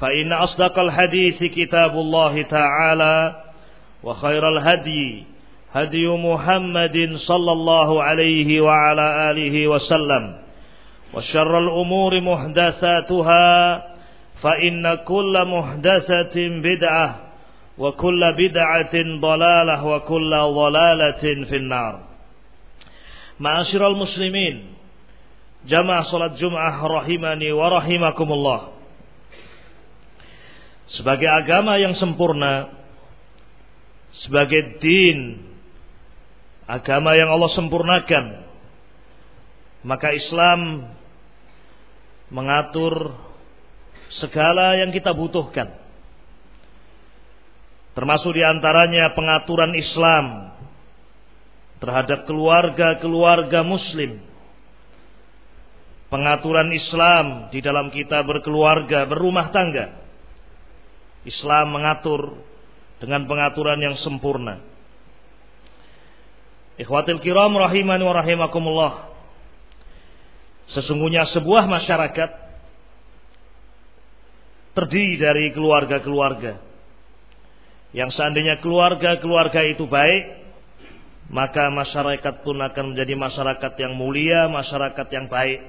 فإن أصدق الحديث كتاب الله تعالى وخير الهدي هدي محمد صلى الله عليه وعلى آله وسلم وشر الأمور محدثاتها فإن كل محدثة بدعة وكل بدعة ضلالة وكل ضلالة في النار. معاشر المسلمين جمع صلاة جمعة رحمني ورحمكم الله sebagai agama yang sempurna, sebagai din, agama yang Allah sempurnakan, maka Islam mengatur segala yang kita butuhkan. Termasuk di antaranya pengaturan Islam terhadap keluarga-keluarga muslim. Pengaturan Islam di dalam kita berkeluarga, berumah tangga Islam mengatur dengan pengaturan yang sempurna. Ikhwatil kiram rahimani wa rahimakumullah. Sesungguhnya sebuah masyarakat terdiri dari keluarga-keluarga. Yang seandainya keluarga-keluarga itu baik, maka masyarakat pun akan menjadi masyarakat yang mulia, masyarakat yang baik.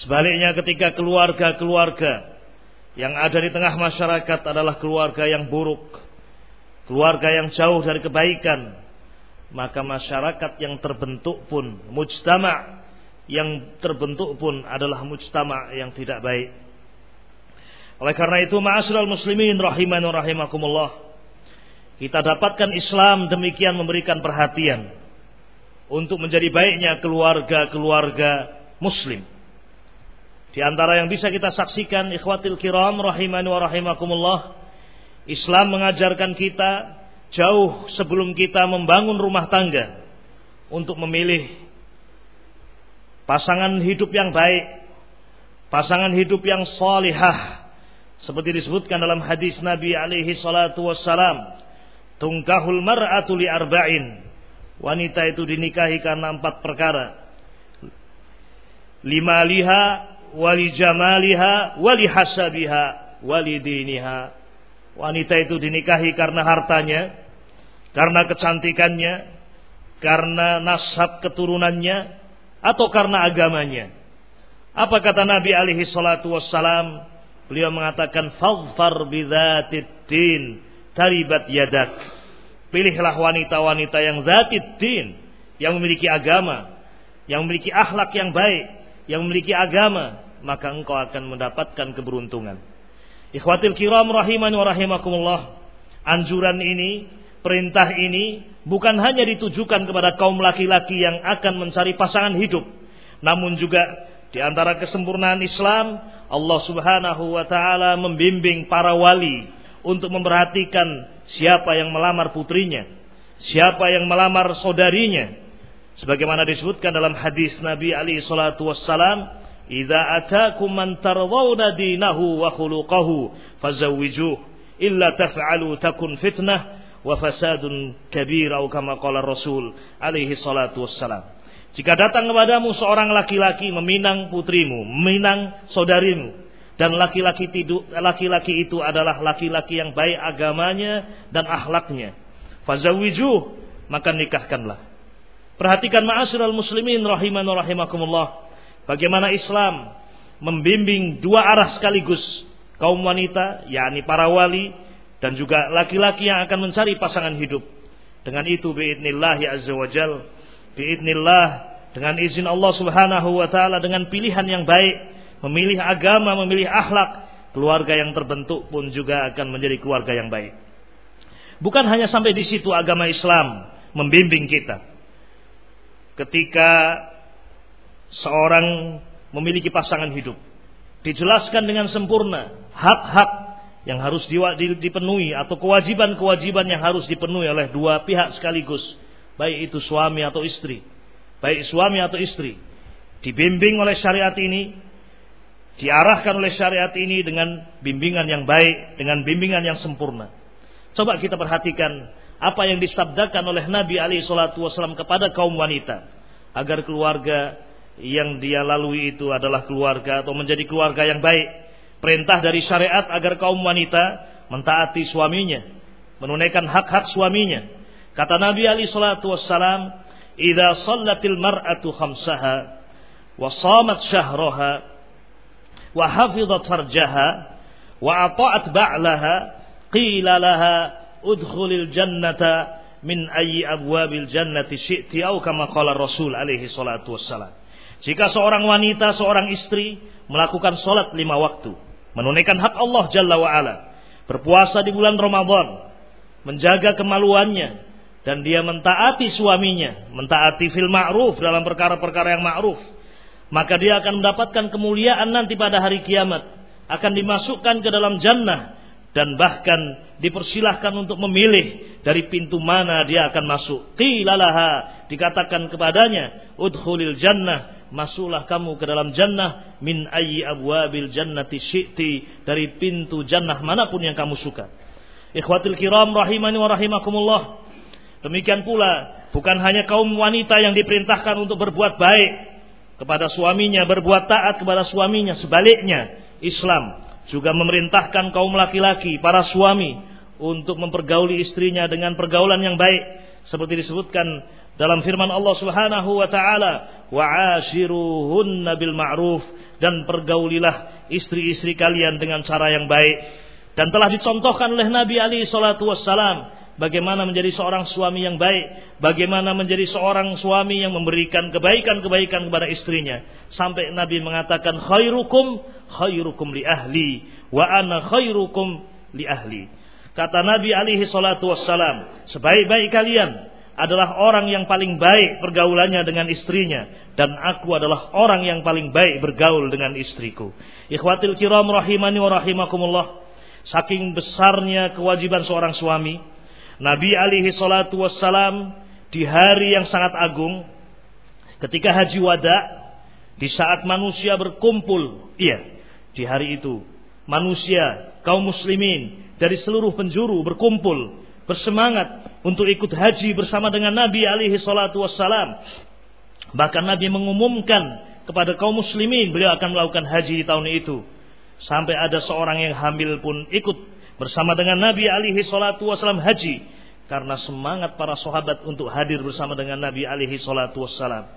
Sebaliknya ketika keluarga-keluarga yang ada di tengah masyarakat adalah keluarga yang buruk, keluarga yang jauh dari kebaikan, maka masyarakat yang terbentuk pun mujtama yang terbentuk pun adalah mujtama yang tidak baik. Oleh karena itu, ma'asyiral muslimin rahiman rahimakumullah. Kita dapatkan Islam demikian memberikan perhatian untuk menjadi baiknya keluarga-keluarga muslim. Di antara yang bisa kita saksikan ikhwatil kiram rahimani wa rahimakumullah. Islam mengajarkan kita jauh sebelum kita membangun rumah tangga untuk memilih pasangan hidup yang baik, pasangan hidup yang salihah seperti disebutkan dalam hadis Nabi alaihi salatu wassalam, tungkahul mar'atu li arba'in. Wanita itu dinikahi karena empat perkara. Lima liha wali jamaliha wali hasabiha wali diniha. Wanita itu dinikahi karena hartanya karena kecantikannya karena nasab keturunannya atau karena agamanya. Apa kata Nabi alaihi salatu wassalam? Beliau mengatakan faghfar bidzatid din taribat yadak. Pilihlah wanita-wanita yang zatid din yang memiliki agama yang memiliki akhlak yang baik yang memiliki agama, maka engkau akan mendapatkan keberuntungan. Ikhwatil kiram rahimani wa rahimakumullah. Anjuran ini, perintah ini bukan hanya ditujukan kepada kaum laki-laki yang akan mencari pasangan hidup, namun juga di antara kesempurnaan Islam, Allah Subhanahu wa taala membimbing para wali untuk memperhatikan siapa yang melamar putrinya, siapa yang melamar saudarinya, Sebagaimana disebutkan dalam hadis Nabi Ali salatu wassalam, "Idza atakum man tardawna dinahu wa khuluquhu fazawwijuh." illa taf'alu takun fitnah wa fasadun kabir atau kama qala Rasul alaihi salatu wassalam. Jika datang kepadamu seorang laki-laki meminang putrimu, meminang saudarimu, dan laki-laki laki-laki itu adalah laki-laki yang baik agamanya dan akhlaknya. Fazawijuh, maka nikahkanlah. Perhatikan ma'asyiral muslimin rahiman rahimakumullah. Bagaimana Islam membimbing dua arah sekaligus kaum wanita, yakni para wali dan juga laki-laki yang akan mencari pasangan hidup. Dengan itu biidznillah azza wajal, biidznillah dengan izin Allah Subhanahu wa taala dengan pilihan yang baik, memilih agama, memilih akhlak, keluarga yang terbentuk pun juga akan menjadi keluarga yang baik. Bukan hanya sampai di situ agama Islam membimbing kita. Ketika seorang memiliki pasangan hidup, dijelaskan dengan sempurna hak-hak yang harus dipenuhi atau kewajiban-kewajiban yang harus dipenuhi oleh dua pihak sekaligus, baik itu suami atau istri. Baik suami atau istri dibimbing oleh syariat ini, diarahkan oleh syariat ini dengan bimbingan yang baik, dengan bimbingan yang sempurna. Coba kita perhatikan apa yang disabdakan oleh Nabi alaihi salatu wasallam kepada kaum wanita. Agar keluarga yang dia lalui itu adalah keluarga atau menjadi keluarga yang baik. Perintah dari syariat agar kaum wanita mentaati suaminya, menunaikan hak-hak suaminya. Kata Nabi Ali salatu wassalam, "Idza shallatil mar'atu khamsaha wa shamat syahraha wa hafizat farjaha wa ata'at ba'laha qila laha udkhulil jannata min ayyi abwabil jannati syi'ti au kama qala Rasul alaihi salatu wassalam." Jika seorang wanita, seorang istri melakukan solat lima waktu, menunaikan hak Allah Jalla wa ala, berpuasa di bulan Ramadan, menjaga kemaluannya dan dia mentaati suaminya, mentaati fil ma'ruf dalam perkara-perkara yang ma'ruf, maka dia akan mendapatkan kemuliaan nanti pada hari kiamat, akan dimasukkan ke dalam jannah dan bahkan dipersilahkan untuk memilih dari pintu mana dia akan masuk. Qilalaha dikatakan kepadanya, udkhulil jannah masuklah kamu ke dalam jannah min ayyi abwabil jannati syi'ti dari pintu jannah mana pun yang kamu suka. Ikhwatul kiram rahimani wa rahimakumullah. Demikian pula bukan hanya kaum wanita yang diperintahkan untuk berbuat baik kepada suaminya, berbuat taat kepada suaminya, sebaliknya Islam juga memerintahkan kaum laki-laki, para suami untuk mempergauli istrinya dengan pergaulan yang baik. Seperti disebutkan dalam firman Allah Subhanahu wa taala wa ashiruhunna bil ma'ruf dan pergaulilah istri-istri kalian dengan cara yang baik. Dan telah dicontohkan oleh Nabi Ali salatu wassalam bagaimana menjadi seorang suami yang baik bagaimana menjadi seorang suami yang memberikan kebaikan-kebaikan kepada istrinya sampai Nabi mengatakan khairukum khairukum li ahli wa ana khairukum li ahli kata Nabi alaihi salatu wassalam sebaik-baik kalian adalah orang yang paling baik pergaulannya dengan istrinya dan aku adalah orang yang paling baik bergaul dengan istriku. Ikhwatil kiram rahimani wa rahimakumullah. Saking besarnya kewajiban seorang suami, Nabi alaihi salatu wassalam di hari yang sangat agung ketika haji wada di saat manusia berkumpul, iya, di hari itu manusia kaum muslimin dari seluruh penjuru berkumpul bersemangat untuk ikut haji bersama dengan Nabi alaihi salatu wassalam. Bahkan Nabi mengumumkan kepada kaum muslimin beliau akan melakukan haji di tahun itu. Sampai ada seorang yang hamil pun ikut bersama dengan Nabi alaihi salatu wassalam haji karena semangat para sahabat untuk hadir bersama dengan Nabi alaihi salatu wassalam.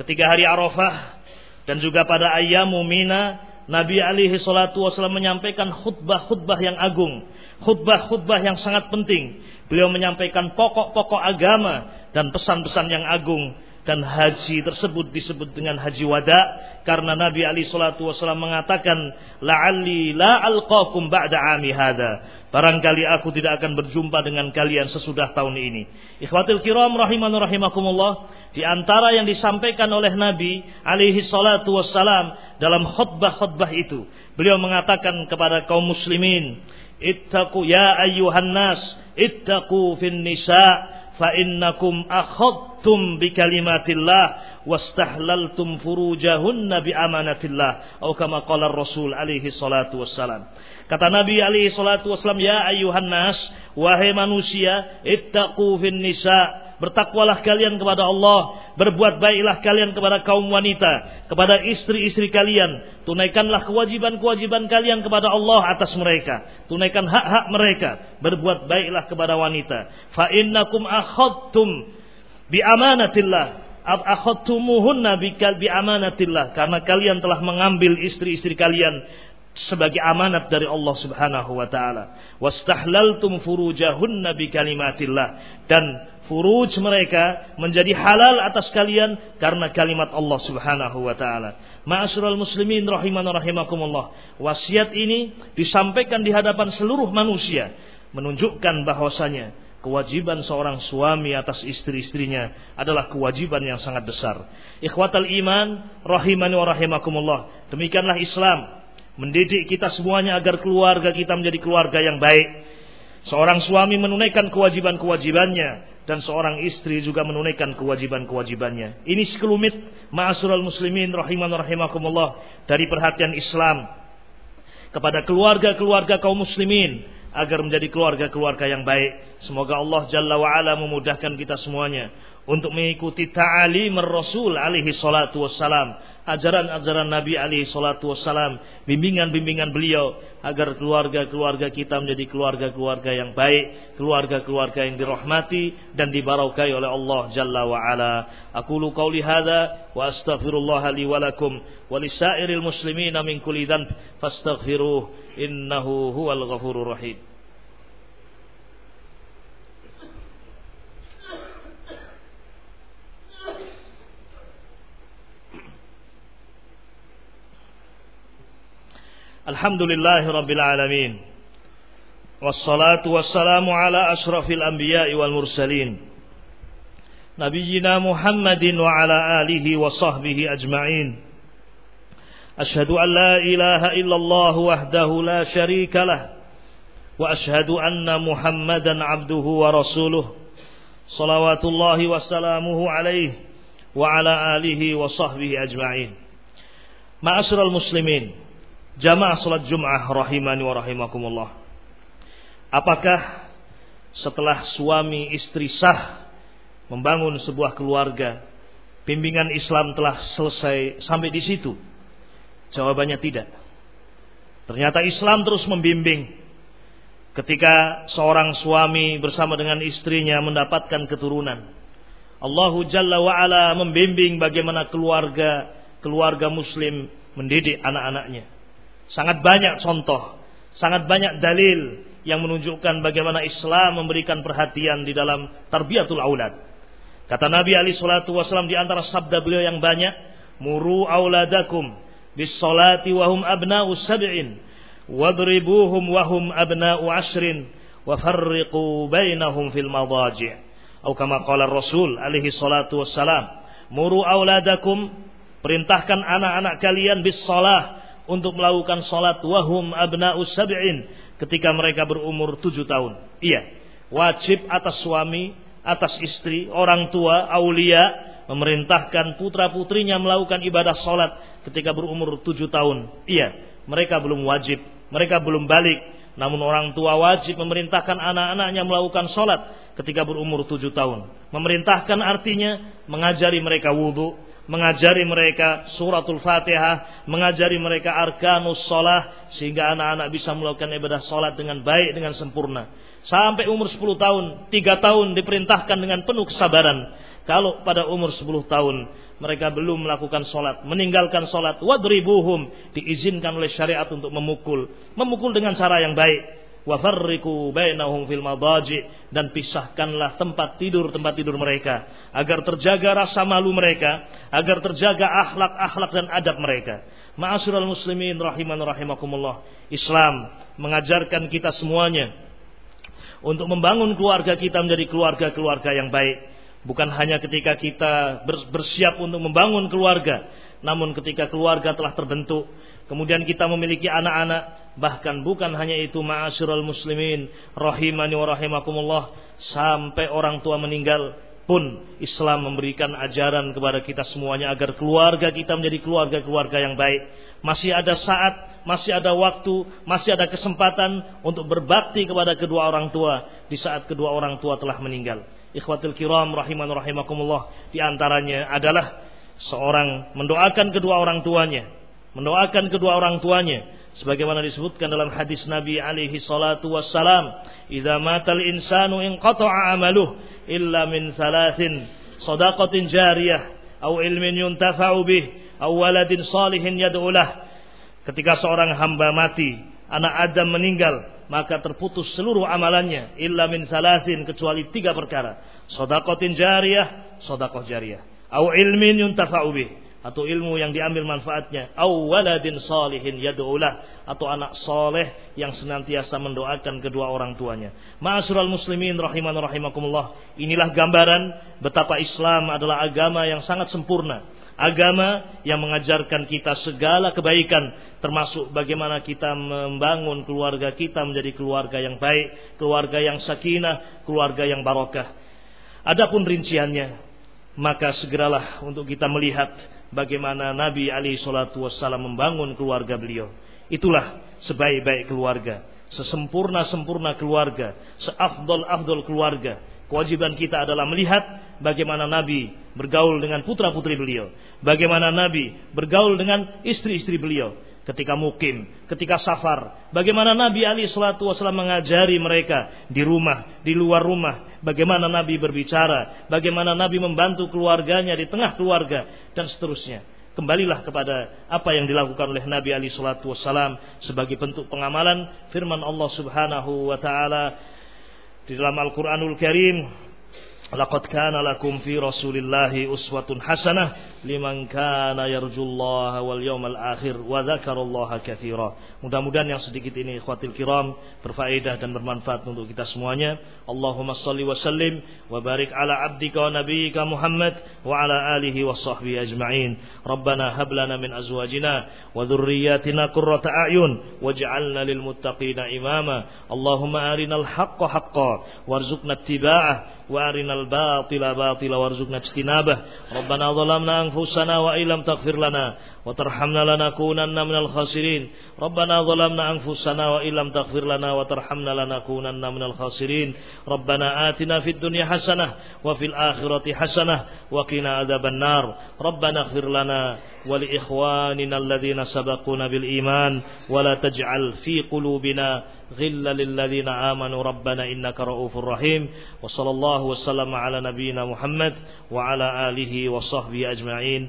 Ketika hari Arafah dan juga pada ayyamu Mina, Nabi alaihi salatu wassalam menyampaikan khutbah-khutbah yang agung khutbah-khutbah yang sangat penting. Beliau menyampaikan pokok-pokok agama dan pesan-pesan yang agung dan haji tersebut disebut dengan haji wada karena Nabi Ali Shallallahu Wasallam mengatakan la'alli la alqakum ba'da ami hada barangkali aku tidak akan berjumpa dengan kalian sesudah tahun ini. Ikhwatul kiram rahiman rahimakumullah di antara yang disampaikan oleh Nabi alaihi salatu wassalam dalam khutbah-khutbah itu beliau mengatakan kepada kaum muslimin ittaqu ya ayyuhan nas ittaqu fin nisa fa innakum akhadtum bi kalimatillah wastahlaltum furujahunna bi amanatillah atau kama Rasul alaihi salatu kata Nabi alaihi salatu wassalam ya ayyuhan nas wahai manusia ittaqu fin nisa Bertakwalah kalian kepada Allah, berbuat baiklah kalian kepada kaum wanita, kepada istri-istri kalian. Tunaikanlah kewajiban-kewajiban kalian kepada Allah atas mereka. Tunaikan hak-hak mereka, berbuat baiklah kepada wanita. Fa innakum akhadtum bi amanatillah akhadtumuhunna bi amanatillah karena kalian telah mengambil istri-istri kalian sebagai amanat dari Allah Subhanahu wa taala. Wastahlaltum furujahunna bi kalimatillah dan furuj mereka menjadi halal atas kalian karena kalimat Allah Subhanahu wa taala. Ma'asyiral muslimin rahiman rahimakumullah. Wasiat ini disampaikan di hadapan seluruh manusia menunjukkan bahwasanya kewajiban seorang suami atas istri-istrinya adalah kewajiban yang sangat besar. Ikhwatal iman rahimani wa rahimakumullah. Demikianlah Islam mendidik kita semuanya agar keluarga kita menjadi keluarga yang baik. Seorang suami menunaikan kewajiban-kewajibannya dan seorang istri juga menunaikan kewajiban-kewajibannya. Ini sekelumit ma'asyiral muslimin rahiman rahimakumullah dari perhatian Islam kepada keluarga-keluarga kaum muslimin agar menjadi keluarga-keluarga yang baik. Semoga Allah Jalla wa memudahkan kita semuanya untuk mengikuti ta'alim Rasul alaihi salatu wassalam ajaran-ajaran Nabi alaihi salatu wassalam, bimbingan-bimbingan beliau agar keluarga-keluarga kita menjadi keluarga-keluarga yang baik, keluarga-keluarga yang dirahmati dan dibaraukai oleh Allah Jalla wa ala. Aku lu qauli hadza wa astaghfirullah li wa lakum wa lisairil muslimina min kulli dhanb fastaghfiruh innahu huwal ghafurur rahim. الحمد لله رب العالمين والصلاة والسلام على أشرف الأنبياء والمرسلين نبينا محمد وعلى آله وصحبه أجمعين. أشهد أن لا إله إلا الله وحده لا شريك له وأشهد أن محمدا عبده ورسوله صلوات الله وسلامه عليه وعلى آله وصحبه أجمعين. ما أسر المسلمين Jamaah salat Jum'ah rahimani wa rahimakumullah. Apakah setelah suami istri sah membangun sebuah keluarga, bimbingan Islam telah selesai sampai di situ? Jawabannya tidak. Ternyata Islam terus membimbing ketika seorang suami bersama dengan istrinya mendapatkan keturunan. Allahu Jalla wa ala membimbing bagaimana keluarga keluarga muslim mendidik anak-anaknya. Sangat banyak contoh, sangat banyak dalil yang menunjukkan bagaimana Islam memberikan perhatian di dalam tarbiyatul aulad. Kata Nabi Ali Shallallahu Wasallam di antara sabda beliau yang banyak, muru auladakum bis salati wahum abna'u sab'in, wadribuhum wahum abna'u ashrin, wa farriqu bainahum fil madaji'. Atau kama qala Rasul alaihi salatu wassalam, muru auladakum perintahkan anak-anak kalian bis untuk melakukan salat wahum abna'u sab'in ketika mereka berumur tujuh tahun. Iya, wajib atas suami, atas istri, orang tua, aulia memerintahkan putra-putrinya melakukan ibadah salat ketika berumur tujuh tahun. Iya, mereka belum wajib, mereka belum balik. Namun orang tua wajib memerintahkan anak-anaknya melakukan salat ketika berumur tujuh tahun. Memerintahkan artinya mengajari mereka wudhu, mengajari mereka suratul Fatihah, mengajari mereka arkanus sholah sehingga anak-anak bisa melakukan ibadah sholat dengan baik dengan sempurna. Sampai umur 10 tahun, 3 tahun diperintahkan dengan penuh kesabaran. Kalau pada umur 10 tahun mereka belum melakukan sholat, meninggalkan sholat, wadribuhum diizinkan oleh syariat untuk memukul, memukul dengan cara yang baik wa farriqu bainahum fil madaji dan pisahkanlah tempat tidur tempat tidur mereka agar terjaga rasa malu mereka agar terjaga akhlak-akhlak dan adab mereka. Ma'asyiral muslimin rahiman rahimakumullah. Islam mengajarkan kita semuanya untuk membangun keluarga kita menjadi keluarga-keluarga yang baik. Bukan hanya ketika kita bersiap untuk membangun keluarga namun ketika keluarga telah terbentuk kemudian kita memiliki anak-anak Bahkan bukan hanya itu ma'asyiral muslimin rahimani wa rahimakumullah. sampai orang tua meninggal pun Islam memberikan ajaran kepada kita semuanya agar keluarga kita menjadi keluarga-keluarga yang baik. Masih ada saat, masih ada waktu, masih ada kesempatan untuk berbakti kepada kedua orang tua di saat kedua orang tua telah meninggal. Ikhwatul kiram rahiman rahimakumullah di antaranya adalah seorang mendoakan kedua orang tuanya, mendoakan kedua orang tuanya sebagaimana disebutkan dalam hadis Nabi alaihi salatu wassalam idza matal insanu inqata'a amaluh illa min salasin sadaqatin jariyah aw ilmin yuntafa'u bih aw waladin salihin yad'ulah ketika seorang hamba mati anak Adam meninggal maka terputus seluruh amalannya illa min salasin kecuali tiga perkara. Sadaqatin jariyah sadaqah jariyah. Aw ilmin yuntafa'u bih atau ilmu yang diambil manfaatnya au waladin salihin yad'ulah atau anak soleh yang senantiasa mendoakan kedua orang tuanya. Ma'asyiral muslimin rahiman rahimakumullah. Inilah gambaran betapa Islam adalah agama yang sangat sempurna. Agama yang mengajarkan kita segala kebaikan termasuk bagaimana kita membangun keluarga kita menjadi keluarga yang baik, keluarga yang sakinah, keluarga yang barokah. Adapun rinciannya, maka segeralah untuk kita melihat bagaimana Nabi Ali Shallallahu Wasallam membangun keluarga beliau. Itulah sebaik-baik keluarga, sesempurna-sempurna keluarga, seafdol-afdol keluarga. Kewajiban kita adalah melihat bagaimana Nabi bergaul dengan putra-putri beliau, bagaimana Nabi bergaul dengan istri-istri beliau, ketika mukim, ketika safar. Bagaimana Nabi Ali Shallallahu Wasallam mengajari mereka di rumah, di luar rumah. Bagaimana Nabi berbicara, bagaimana Nabi membantu keluarganya di tengah keluarga dan seterusnya. Kembalilah kepada apa yang dilakukan oleh Nabi Ali Shallallahu Wasallam sebagai bentuk pengamalan firman Allah Subhanahu Wa Taala di dalam Al Quranul Karim Laqad kana lakum fi Rasulillahi uswatun hasanah liman kana yarjullaha wal yawmal akhir wa dzakarallaha katsira. Mudah-mudahan yang sedikit ini ikhwatil kiram berfaedah dan bermanfaat untuk kita semuanya. Allahumma shalli wa sallim wa barik ala abdika wa nabiyyika Muhammad wa ala alihi wa sahbihi ajma'in. Rabbana hab lana min azwajina wa dhurriyyatina qurrata a'yun waj'alna lil muttaqina imama. Allahumma arinal haqqa haqqan warzuqna ittiba'ah وارنا الباطل باطلا وارزقنا اجتنابه ربنا ظلمنا أنفسنا وإن لم تغفر لنا وترحمنا لنكونن من الخاسرين. ربنا ظلمنا أنفسنا وإن لم تغفر لنا وترحمنا لنكونن من الخاسرين. ربنا آتنا في الدنيا حسنة وفي الآخرة حسنة وقنا عذاب النار. ربنا اغفر لنا ولإخواننا الذين سبقونا بالإيمان ولا تجعل في قلوبنا غلا للذين آمنوا. ربنا إنك رؤوف رحيم. وصلى الله وسلم على نبينا محمد وعلى آله وصحبه أجمعين.